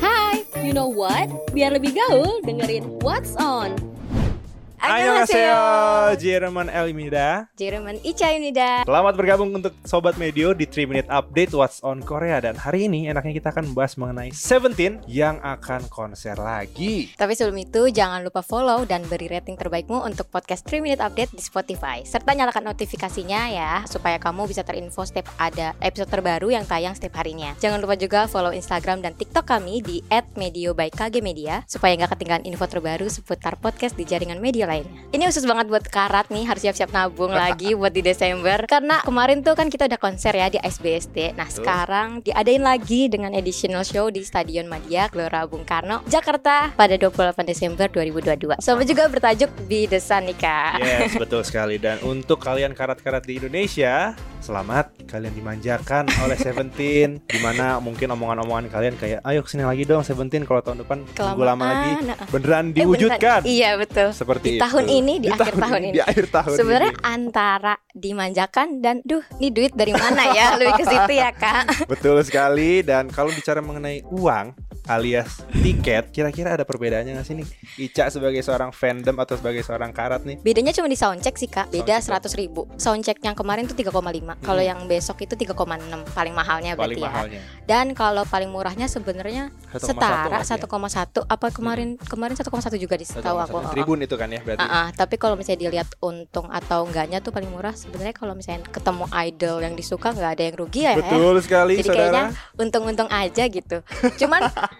Hai, you know what? Biar lebih gaul, dengerin What's On. Annyeonghaseyo, Jerman Elimida. Jerman Ica Yunida. Selamat bergabung untuk Sobat Medio di 3 Minute Update What's on Korea. Dan hari ini enaknya kita akan membahas mengenai Seventeen yang akan konser lagi. Tapi sebelum itu jangan lupa follow dan beri rating terbaikmu untuk podcast 3 Minute Update di Spotify. Serta nyalakan notifikasinya ya Supaya kamu bisa terinfo setiap ada episode terbaru yang tayang setiap harinya. Jangan lupa juga follow Instagram dan TikTok kami di @medio by KG Media Supaya nggak ketinggalan info terbaru seputar podcast di jaringan media lainnya. Ini khusus banget buat Karat nih harus siap-siap nabung lagi buat di Desember. Karena kemarin tuh kan kita udah konser ya di SBSD Nah Betul. sekarang diadain lagi dengan additional show di Stadion Madia Gelora Bung Karno Jakarta pada 28 Desember 2022 Sama juga bertajuk Be The Sun nih kak. Yes, betul sekali. Dan untuk kalian karat-karat di Indonesia Selamat, kalian dimanjakan oleh Seventeen Di mana mungkin omongan-omongan kalian kayak Ayo ke sini lagi dong Seventeen. Kalau tahun depan Tunggu lama lagi Kelamaan, nah. Beneran Eh, diwujudkan. Beneran. Iya betul. Seperti Di tahun ini, di akhir tahun ini. Di akhir tahun Sebenarnya ini. antara dimanjakan dan duh ini duit dari mana ya lebih ke situ ya kak Betul sekali dan kalau bicara mengenai uang alias tiket kira-kira ada perbedaannya nggak sih nih Ica sebagai seorang fandom atau sebagai seorang karat nih Bedanya cuma di soundcheck sih kak Beda. 100 ribu Soundcheck yang kemarin tuh 3,5 Kalau yang besok itu 3,6 Paling mahalnya paling berarti ya mahalnya Dan kalau paling murahnya sebenarnya 1,1 setara lagi ya? 1,1 apa kemarin kemarin 1,1 juga di setahu 1,1. aku. tribun itu kan ya berarti Ah, ah, tapi kalau misalnya dilihat untung atau enggaknya tuh paling murah sebenarnya kalau misalnya ketemu idol yang disuka nggak ada yang rugi ya. ya. betul sekali Jadi saudara kayaknya untung-untung aja gitu. Cuman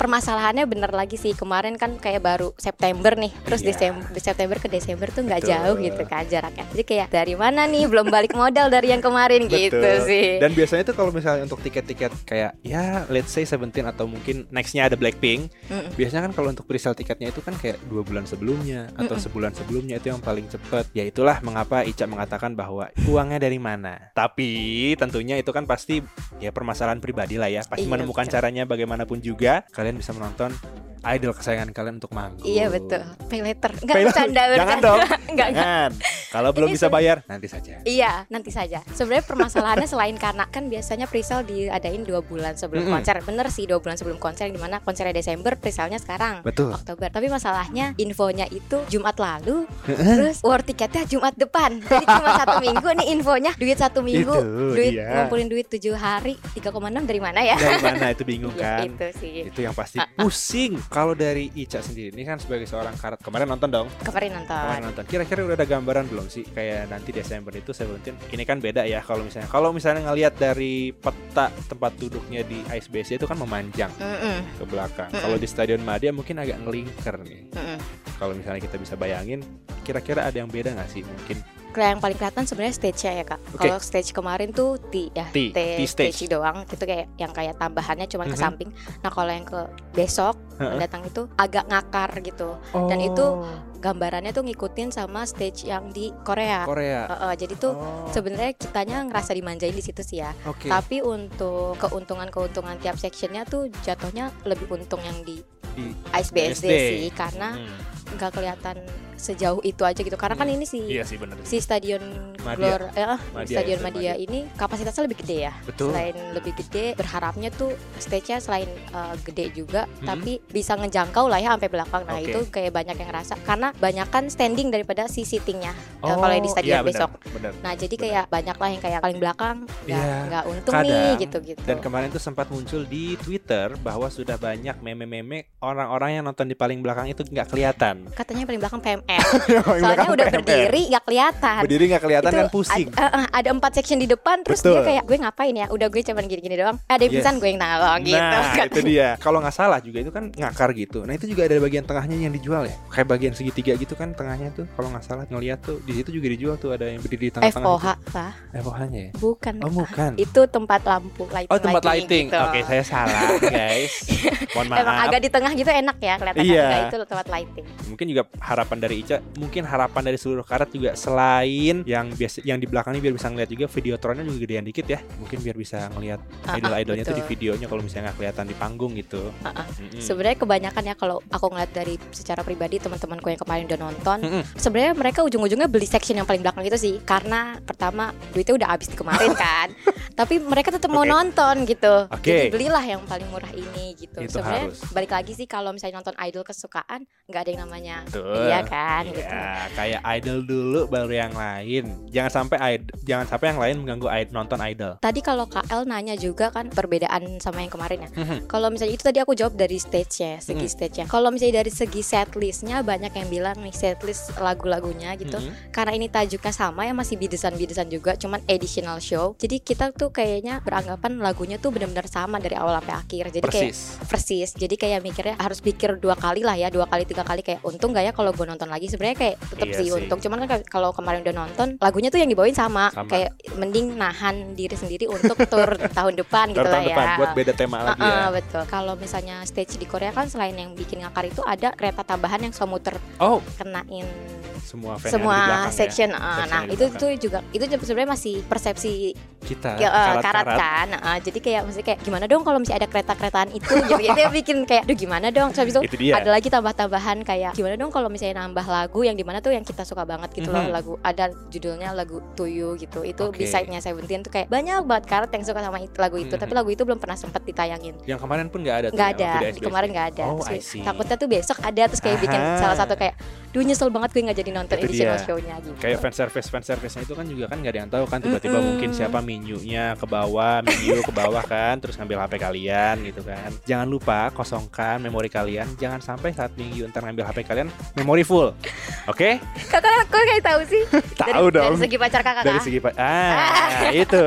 permasalahannya bener lagi sih kemarin kan kayak baru September nih terus Iya. Desember September ke Desember tuh nggak jauh gitu kan jaraknya jadi kayak dari mana nih belum balik modal dari yang kemarin gitu Betul. sih Dan biasanya tuh kalau misalnya untuk tiket-tiket kayak ya let's say Seventeen atau mungkin nextnya ada Blackpink, Mm-mm. biasanya kan kalau untuk presale tiketnya itu kan kayak dua bulan sebelumnya atau Mm-mm. sebulan sebelumnya itu yang paling cepet. Ya itulah mengapa Ica mengatakan bahwa uangnya dari mana. Tapi tentunya itu kan pasti ya permasalahan pribadi lah ya. Pasti Iya, menemukan betul. caranya bagaimanapun juga kalian bisa menonton idol kesayangan kalian untuk manggung. iya betul pay later nggak Pay later. bercanda Jangan bercanda dong. nggak nggak Jangan. Kalau belum Ini bisa bayar nanti saja. Iya, nanti saja. Sebenarnya permasalahannya selain karena kan biasanya presale diadain dua bulan sebelum Mm-mm. konser. Bener sih dua bulan sebelum konser di mana konsernya Desember, presale-nya sekarang Betul. Oktober. Tapi masalahnya infonya itu Jumat lalu, terus war tiketnya Jumat depan. Jadi cuma satu minggu nih infonya duit satu minggu, Itu duit dia. ngumpulin duit tujuh hari 3,6 dari mana ya? Dari mana itu bingung Iya, kan? itu sih. Itu yang pasti pusing. Kalau dari Ica sendiri ini kan sebagai seorang karat kemarin nonton dong. Kemarin nonton. Kemarin nonton. Kira-kira udah ada gambaran belum sih kayak nanti Desember itu Seventeen ini kan beda ya kalau misalnya kalau misalnya ngelihat dari peta tempat duduknya di ISBC itu kan memanjang Mm-mm, ke belakang. Kalau di Stadion Madia mungkin agak ngelingker nih. Kalau misalnya kita bisa bayangin kira-kira ada yang beda nggak sih mungkin? Yang paling kelihatan sebenarnya stage-nya ya kak. Oke. Kalau stage kemarin tuh T ya, T, T stage. stage. doang. Itu kayak yang kayak tambahannya cuma ke Mhm. samping. Nah kalau yang ke besok Heeh. mendatang itu agak ngakar gitu. Dan itu Gambarannya tuh ngikutin sama stage yang di Korea. Korea. Heeh, jadi tuh Oh, sebenarnya kitanya ngerasa dimanjain di situ sih ya. Oke. Tapi untuk keuntungan-keuntungan tiap sectionnya tuh jatuhnya lebih untung yang di Di ISBSD SD. sih karena Hmm. nggak kelihatan sejauh itu aja gitu. Karena kan Hmm. ini sih Iya sih bener. si stadion Madia. Glor eh, ah, Madia, stadion SM Madia Madia. ini kapasitasnya lebih gede ya. Betul. Selain lebih gede, berharapnya tuh stage-nya selain uh, gede juga, Hmm. tapi bisa ngejangkau lah ya sampai belakang. Nah Oke. itu kayak banyak yang ngerasa karena banyak kan standing daripada si seatingnya uh, Oh, kalau di stadion iya, besok. benar. Nah jadi Benar. kayak banyak lah yang kayak paling belakang nggak Iya, nggak untung kadang. nih gitu-gitu. Dan kemarin tuh sempat muncul di Twitter bahwa sudah banyak meme-meme orang-orang yang nonton di paling belakang itu nggak kelihatan. Katanya paling belakang PMR. Paling Soalnya belakang udah berdiri nggak kelihatan. Berdiri nggak kelihatan Itu kan pusing. Ada, eh, eh, ada empat section di depan terus Betul. dia kayak gue ngapain ya? Udah gue cuman gini-gini doang. Ada yang Yes. pingsan gue yang nolong gitu. Nah itu dia Kalau nggak salah juga itu kan ngakar gitu Nah itu juga ada bagian tengahnya yang dijual ya Kayak bagian segitiga gitu kan tengahnya tuh Kalau nggak salah ngeliat tuh di situ juga dijual tuh Ada yang berdiri di tengah-tengah FOH gitu. lah, FOH nya ya bukan. Oh bukan Itu tempat lampu lighting. Oh tempat lighting gitu. Oke saya salah guys Mohon maaf Emang agak di tengah gitu enak ya kelihatan Iya. Itu tempat lighting. mungkin juga harapan dari Ica mungkin harapan dari seluruh karat juga selain yang biasa yang di belakangnya biar bisa ngeliat juga videotronnya juga gedean dikit ya mungkin biar bisa ngeliat Ah, ah, idol-idolnya tuh di videonya kalau misalnya nggak kelihatan di panggung gitu. Mm-mm. Sebenarnya kebanyakan ya kalau aku ngeliat dari secara pribadi teman-temanku yang kemarin udah nonton, Mm-mm. sebenarnya mereka ujung-ujungnya beli section yang paling belakang itu sih karena pertama duitnya udah habis di kemarin kan. Tapi mereka tetap mau Oke. nonton gitu. Oke. Jadi belilah yang paling murah ini gitu. Itu sebenarnya balik lagi sih kalau misalnya nonton idol kesukaan nggak ada yang namanya Betul. iya kan gitu. Ya, kayak idol dulu baru yang lain. Jangan sampai id- jangan sampai yang lain mengganggu id- nonton idol. Tadi kalau KL nanya juga kan perbedaan sama yang kemarin ya. Mhm. Kalau misalnya itu tadi aku jawab dari stage-nya, segi Hmm. stage-nya. Kalau misalnya dari segi setlistnya banyak yang bilang nih setlist lagu-lagunya gitu. Mhm. Karena ini tajuknya sama ya masih bidesan-bidesan juga, cuman additional show. Jadi kita tuh kayaknya beranggapan lagunya tuh benar-benar sama dari awal sampai akhir. Jadi kayak Persis. persis. Jadi kayak mikirnya harus pikir dua kali lah ya, dua kali tiga kali kayak untung gak ya kalau gue nonton lagi. Sebenarnya kayak tetap Iya sih, sih. untung. Cuman kan kalau kemarin udah nonton, lagunya tuh yang dibawain sama. Sama. Kayak mending nahan diri sendiri untuk tour tahun depan gitu lah ya. depan buat beda tema lagi Heeh, ya. betul. Kalau misalnya stage di Korea kan selain yang bikin ngakar itu ada kereta tambahan yang suka muter Oh, kenain semua fan di semua belakang ya. section. eh, Section nah di itu tuh juga itu sebenarnya masih persepsi kita ya, eh, karat, karat-karat. kan. Eh, jadi kayak mesti kayak gimana dong kalau misalnya ada kereta-keretaan itu gitu. itu bikin kayak aduh gimana dong. Terus habis itu Itu dia. ada lagi tambah-tambahan kayak gimana dong kalau misalnya nambah lagu yang di mana tuh yang kita suka banget gitu loh Mhm. lagu ada judulnya lagu To You gitu itu Oke. beside-nya Seventeen tuh kayak banyak banget karat yang suka sama itu, lagu itu Mhm. tapi lagu itu belum pernah sempat ditayangin Yang kemarin pun nggak ada nggak ya, ada di kemarin nggak ada Oh, Terus takutnya tuh besok ada terus kayak bikin salah satu kayak duh nyesel banget gue nggak jadi nonton Itu additional dia. show-nya gitu Kayak fan service fan service-nya itu kan juga kan nggak ada yang tahu kan tiba-tiba Mm-mm. mungkin siapa menu-nya ke bawah, menu ke bawah kan, terus ngambil HP kalian gitu kan. Jangan lupa kosongkan memori kalian, jangan sampai saat minggu ntar ngambil HP kalian memori full. Oke? kakak kok kayak tahu sih Tahu dong. dari segi pacar kakak Dari kah? segi pa- ah itu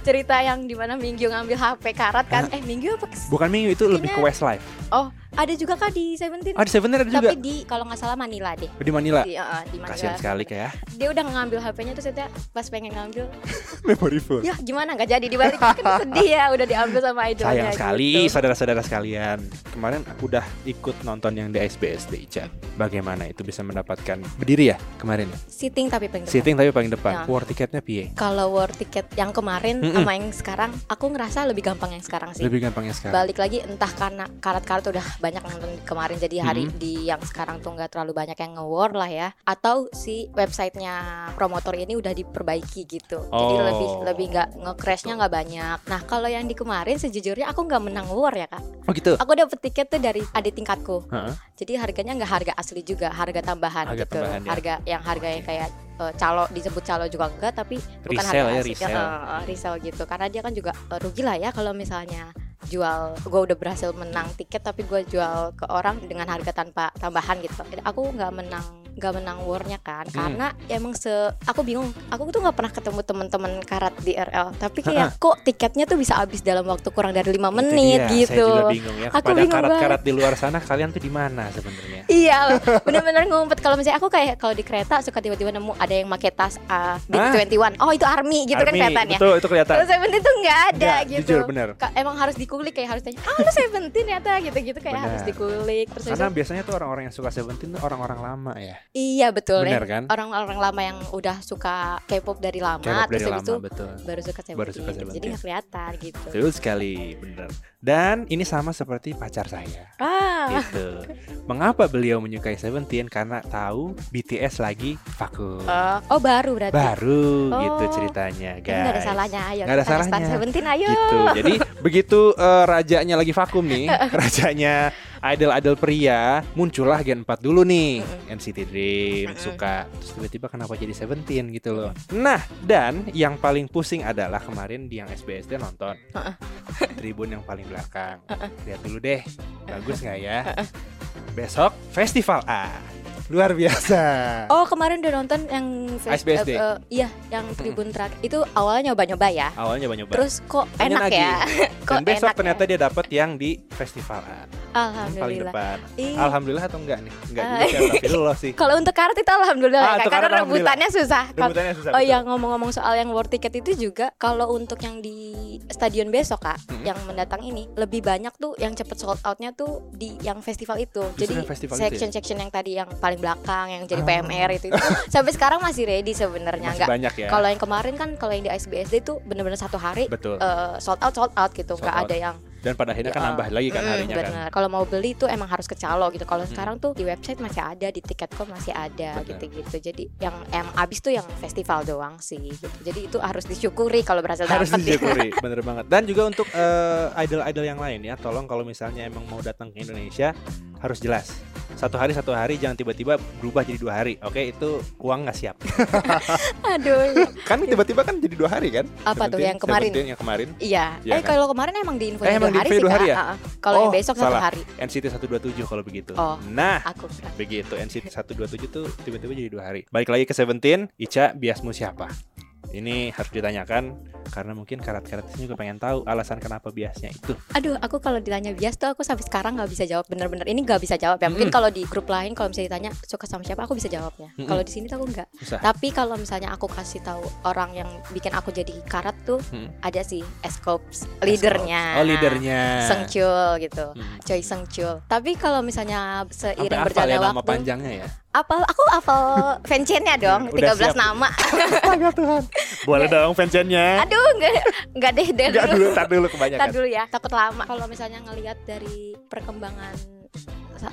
cerita yang di mana Minggu ngambil HP karat kan eh Minggu apa bukan minggu itu lebih ke Westlife. oh ada juga kak di Seventeen Ah di Seven ada juga tapi di kalau nggak salah Manila deh di Manila. di, uh, di Manila Kasian sekali kayak dia udah ngambil HP-nya terus saya pas pengen ngambil memori full. ya gimana nggak jadi dibalik kan sedih ya udah diambil sama idolnya Sayang sekali gitu. saudara-saudara sekalian. Kemarin udah ikut nonton yang di SBS di Ica. Bagaimana itu bisa mendapatkan berdiri ya kemarin ya? sitting tapi paling depan. Sitting tapi paling depan. Ya. War tiketnya piye? Kalau war tiket yang kemarin Mm-mm. sama yang sekarang, aku ngerasa lebih gampang yang sekarang sih. Lebih gampangnya sekarang. Balik lagi entah karena karat-karat udah banyak nonton kemarin jadi hari Mm-mm. di yang sekarang tuh nggak terlalu banyak yang nge-war lah ya. Atau si websitenya promotor ini udah diperbaiki gitu. Jadi Oh. lebih lebih nggak nge-crashnya nggak banyak. Nah kalau yang di kemarin sejujurnya aku nggak menang war ya kak. Oh gitu. Aku dapet tiket tuh dari adik tingkatku. Heeh. Jadi harganya nggak harga asli juga, harga tambahan Harga gitu. tambahan ya. Harga yang harganya kayak eh, calo disebut calo juga enggak tapi bukan Resell harga ya, asli. resell. Eh, resell gitu. Karena dia kan juga eh, rugi lah ya kalau misalnya jual gue udah berhasil menang tiket tapi gue jual ke orang dengan harga tanpa tambahan gitu. Aku nggak menang nggak menang warnya kan Hmm. karena emang se aku bingung aku tuh nggak pernah ketemu teman-teman karat di RL tapi kayak kok tiketnya tuh bisa habis dalam waktu kurang dari lima menit dia, gitu Saya juga bingung ya. Aku bingung karat-karat di luar sana kalian tuh di mana sebenarnya? Iya, bener-bener ngumpet. Kalau misalnya aku kayak kalau di kereta suka tiba-tiba nemu ada yang pakai tas uh, Big Hah? 21. Oh itu army gitu kan Army, kelihatannya. Betul, itu kelihatan. Kalau Seventeen tuh nggak ada gitu. jujur, bener. Emang harus dikulik kayak harus tanya, ah lu Seventeen ya gitu-gitu kayak Bener. harus dikulik. Terus Karena biasanya tuh orang-orang yang suka Seventeen tuh orang-orang lama ya. Iya betul Bener ya. kan? Orang-orang lama yang udah suka K-pop dari lama, K-pop terus dari habis itu lama betul. baru suka Seventeen. Baru suka gitu. Jadi Seventeen. nggak kelihatan gitu. Betul sekali, bener. Dan ini sama seperti pacar saya. Ah, Gitu. Mengapa beliau menyukai Seventeen? Karena tahu BTS lagi vakum. oh, oh baru berarti. Baru Oh. gitu ceritanya, guys. nggak ada salahnya, ayo Nggak ada salahnya. Seventeen ayo. Gitu. Jadi begitu eh, rajanya lagi vakum nih, rajanya idol-idol pria, muncullah Gen 4 dulu nih. NCT Dream suka. Terus tiba-tiba kenapa jadi Seventeen gitu loh. Nah, dan yang paling pusing adalah kemarin di yang SBSD nonton. Tribun yang paling belakang. Lihat dulu deh. Bagus nggak ya? Besok festival A. Luar biasa. Oh kemarin udah nonton yang fest- ISBSD? eh, eh, Iya yang Tribun Track Itu awalnya nyoba-nyoba ya Awalnya nyoba-nyoba. Terus kok Pengen enak lagi. ya Kok Dan besok enak ternyata ya? dia dapat yang di festival A. Paling Alhamdulillah depan. Ih. Alhamdulillah atau enggak nih? Enggak juga sih, tapi lolos sih. Kalau untuk karet itu alhamdulillah Ah, ya, untuk karena alhamdulillah. rebutannya susah. Rebutannya susah. Oh iya ngomong-ngomong soal yang war ticket itu juga kalau untuk yang di stadion besok kak, Mm-mm. yang mendatang ini lebih banyak tuh yang cepet sold outnya tuh di yang festival itu. Justru Jadi yang festival itu ya? section section yang tadi yang paling belakang yang jadi Ah. PMR itu, itu sampai sekarang masih ready sebenarnya nggak. banyak ya. Kalau yang kemarin kan kalau yang di ISBSD itu bener-bener satu hari Betul. eh, sold out sold out gitu, nggak ada yang Dan pada akhirnya kan Ya, nambah lagi kan Mm, harinya kan. bener. Kalau mau beli tuh emang harus ke calo gitu. Kalau Mm. sekarang tuh di website masih ada, di tiket.com masih ada gitu-gitu. Jadi yang em abis tuh yang festival doang sih. Gitu. Jadi itu harus disyukuri kalau berhasil Harus dapet ya. disyukuri, bener banget. Dan juga untuk eh, idol-idol yang lain ya, tolong kalau misalnya emang mau datang ke Indonesia harus jelas. Satu hari satu hari jangan tiba-tiba berubah jadi dua hari. Oke, itu uang nggak siap. Aduh. iya. kan tiba-tiba kan jadi dua hari kan? Apa tuh Seventeen- yang kemarin? Yang kemarin Iya. Iya eh kan? kalau kemarin emang di info Eh, emang dua di hari ya? Kalau yang Oh, besok satu salah. hari. NCT 127 kalau begitu. Oh. Nah, Aku begitu NCT 127 tuh tiba-tiba jadi dua hari. Balik lagi ke Seventeen, Ica biasmu siapa? Ini harus ditanyakan karena mungkin karat-karat juga pengen tahu alasan kenapa biasnya itu. Aduh, aku kalau ditanya bias tuh aku sampai sekarang nggak bisa jawab bener-bener. Ini nggak bisa jawab ya. Mungkin Mm-mm. kalau di grup lain kalau misalnya ditanya suka sama siapa, aku bisa jawabnya. Mm-mm. Kalau di sini tuh aku nggak. Tapi kalau misalnya aku kasih tahu orang yang bikin aku jadi karat tuh Hmm. ada sih Escopes leadernya. Oh, leadernya. Sengcul gitu. Hmm. Choi Sengcul. Tapi kalau misalnya seiring berjalannya ya nama waktu, panjangnya ya. Apal aku apal fanchainnya dong, Udah 13 siap. nama. Astaga Tuhan. Boleh dong fansign-nya. Aduh, enggak enggak deh, deh Enggak dulu. tar dulu kebanyakan. dulu ya, takut lama. Kalau misalnya ngelihat dari perkembangan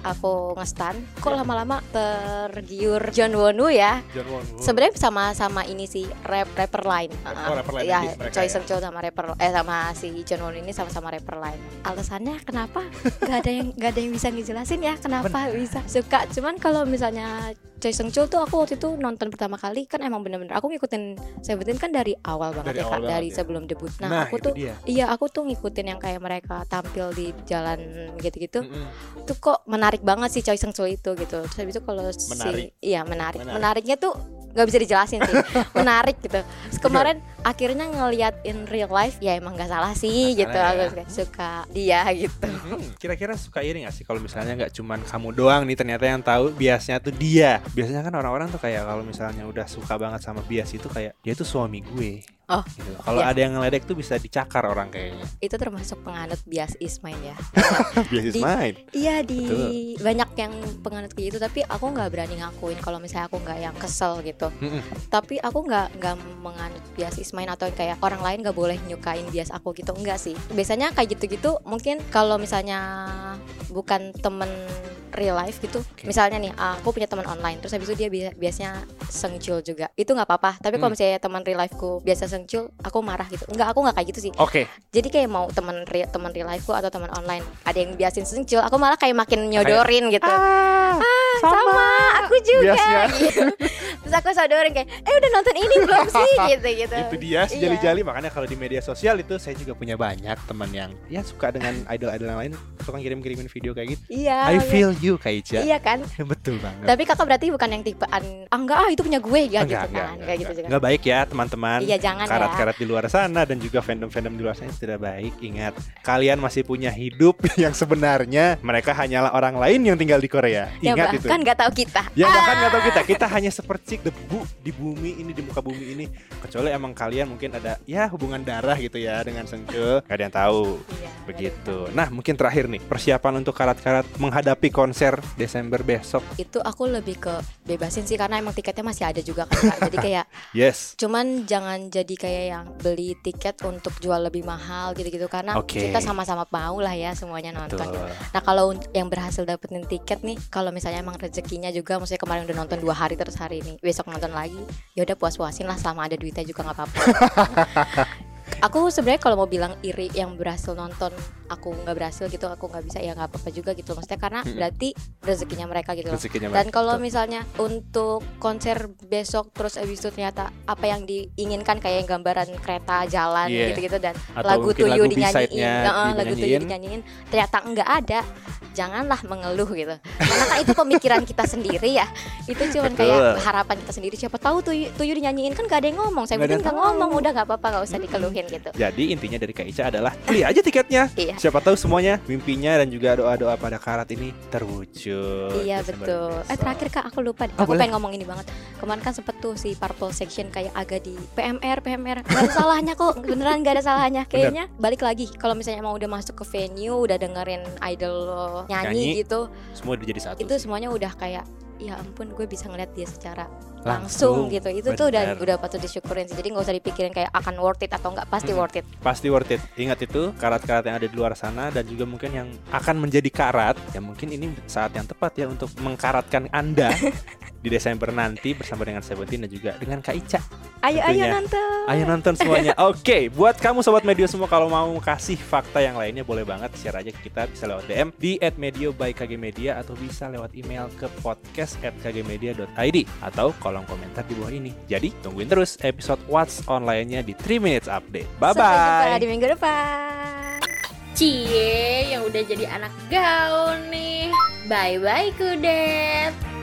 aku ngestan, kok Ya. lama-lama tergiur John Wonu ya. John Won Woo. Sebenarnya sama-sama ini sih rap rapper lain. Oh, rapper lain ya, lagi mereka Choi ya. Sung Chul sama rapper eh sama si John Won ini sama-sama rapper lain. Alasannya kenapa? Gak ada yang gak ada yang bisa ngejelasin ya kenapa bisa suka. Cuman kalau misalnya Choi Sung Chul tuh aku waktu itu nonton pertama kali kan emang bener-bener aku ngikutin Seventeen kan dari awal banget Dari ya awal Kak, dari ya. sebelum debut. Nah, Nah, aku tuh dia. Iya aku tuh ngikutin yang kayak mereka tampil di jalan gitu-gitu Mm-mm. Tuh kok menarik banget sih Choi Sung Chul itu gitu Terus habis itu kalau si Iya menarik. Menarik. Menariknya tuh nggak bisa dijelasin sih Menarik gitu Terus kemarin akhirnya ngeliat in real life Ya emang gak salah sih Nggak gitu salah Aku ya. suka, suka dia gitu Hmm, Kira-kira suka iri gak sih kalau misalnya nggak cuman kamu doang nih ternyata yang tahu biasnya tuh dia. Biasanya kan orang-orang tuh kayak kalau misalnya udah suka banget sama bias itu kayak dia tuh suami gue. Oh, Gitu. Kalau iya. ada yang ngeledek tuh bisa dicakar orang kayaknya. Itu termasuk penganut bias Ismail ya bias is Di- mine. Iya di banyak yang penganut kayak gitu Tapi aku nggak berani ngakuin kalau misalnya aku nggak yang kesel gitu tapi aku nggak nggak menganut bias Ismail atau kayak orang lain nggak boleh nyukain bias aku gitu enggak sih biasanya kayak gitu-gitu mungkin kalau misalnya bukan temen real life gitu. Oke. misalnya nih aku punya teman online terus habis itu dia bi- biasanya sengcul juga. Itu nggak apa-apa tapi kalau Hmm. misalnya teman real lifeku biasa sengcul aku marah gitu. Enggak aku nggak kayak gitu sih. Oke, jadi kayak mau teman real teman real lifeku atau teman online ada yang biasin sengcul aku malah kayak makin nyodorin gitu. Ah, sama, aku juga gitu. terus aku sodorin kayak eh udah nonton ini belum sih gitu gitu itu dia si Iya. jali-jali makanya kalau di media sosial itu saya juga punya banyak teman yang ya suka dengan idol-idol yang lain suka kirim-kirimin video kayak gitu. iya I makanya- feel you Ica. iya kan Betul banget. tapi kakak berarti bukan yang tipaan ah enggak ah itu punya gue ya gitu Enggak, kan enggak, kayak gitu enggak. juga Enggak baik ya teman-teman. iya jangan ya Karat-karat di luar sana dan juga fandom-fandom di luar sana itu tidak baik. Ingat, kalian masih punya hidup yang sebenarnya mereka hanyalah orang lain yang tinggal di Korea. ya Ingat itu. bahkan nggak tahu kita Ya bahkan nggak tahu Ah. kita, kita hanya seperti debu di bumi ini di muka bumi ini. Kecuali emang kalian mungkin ada ya hubungan darah gitu ya dengan Sengke. Gak ada yang tahu. Iya, Begitu. Nah mungkin terakhir nih persiapan untuk karat-karat menghadapi konser Desember besok. itu aku lebih ke bebasin sih karena emang tiketnya masih ada juga kan Kak. jadi kayak Yes. cuman jangan jadi kayak yang beli tiket untuk jual lebih mahal gitu-gitu karena Oke. kita sama-sama mau lah ya semuanya nonton Betul. Nah kalau yang berhasil dapetin tiket nih, kalau misalnya emang rezekinya juga, maksudnya kemarin udah nonton dua hari terus hari ini besok nonton lagi, ya udah puas-puasin lah selama ada duitnya juga nggak apa-apa. aku sebenarnya kalau mau bilang iri yang berhasil nonton, aku nggak berhasil gitu, aku nggak bisa ya nggak apa-apa juga gitu, maksudnya karena berarti rezekinya mereka gitu. loh. Rezekinya Dan kalau misalnya untuk konser besok terus abis itu ternyata apa yang diinginkan kayak gambaran kereta jalan Iya. gitu-gitu dan Atau lagu tuyu dinyanyiin, lagu tuyu dinyanyiin. dinyanyiin, ternyata enggak ada. Janganlah mengeluh gitu. Karena kan itu pemikiran kita sendiri ya. Itu cuman kayak harapan kita sendiri. Siapa tahu tuyul, tuyul dinyanyiin kan gak ada yang ngomong. Saya nggak ngomong. Udah nggak apa-apa nggak usah dikeluhin gitu. Jadi intinya dari Kak Ica adalah beli aja tiketnya. Iya. siapa tahu semuanya mimpinya dan juga doa-doa pada karat ini terwujud iya betul. eh terakhir Kak aku lupa oh, aku boleh. pengen ngomong ini banget. Kemarin kan sempet tuh si purple section kayak agak di PMR PMR gak ada salahnya kok. Beneran gak ada salahnya. Kayaknya Bener. balik lagi kalau misalnya mau udah masuk ke venue udah dengerin idol nyanyi, nyanyi. gitu. Semua udah jadi satu itu semuanya udah kayak ya ampun gue bisa ngeliat dia secara langsung, langsung gitu itu bener. tuh udah udah patut disyukurin sih jadi nggak usah dipikirin kayak akan worth it atau nggak pasti hmm. worth it pasti worth it ingat itu karat-karat yang ada di luar sana dan juga mungkin yang akan menjadi karat ya mungkin ini saat yang tepat ya untuk mengkaratkan anda di Desember nanti bersama dengan Seventeen dan juga dengan Kak Ica. Ayo tentunya. ayo nonton. Ayo nonton semuanya. Oke, okay, buat kamu sobat media semua kalau mau kasih fakta yang lainnya boleh banget share aja ke kita bisa lewat DM di @medio by KG Media atau bisa lewat email ke podcast@kgmedia.id atau kolom komentar di bawah ini. Jadi tungguin terus episode What's Online-nya di 3 Minutes Update. Bye bye. Sampai jumpa di minggu depan. Cie yang udah jadi anak gaul nih. Bye bye kudet.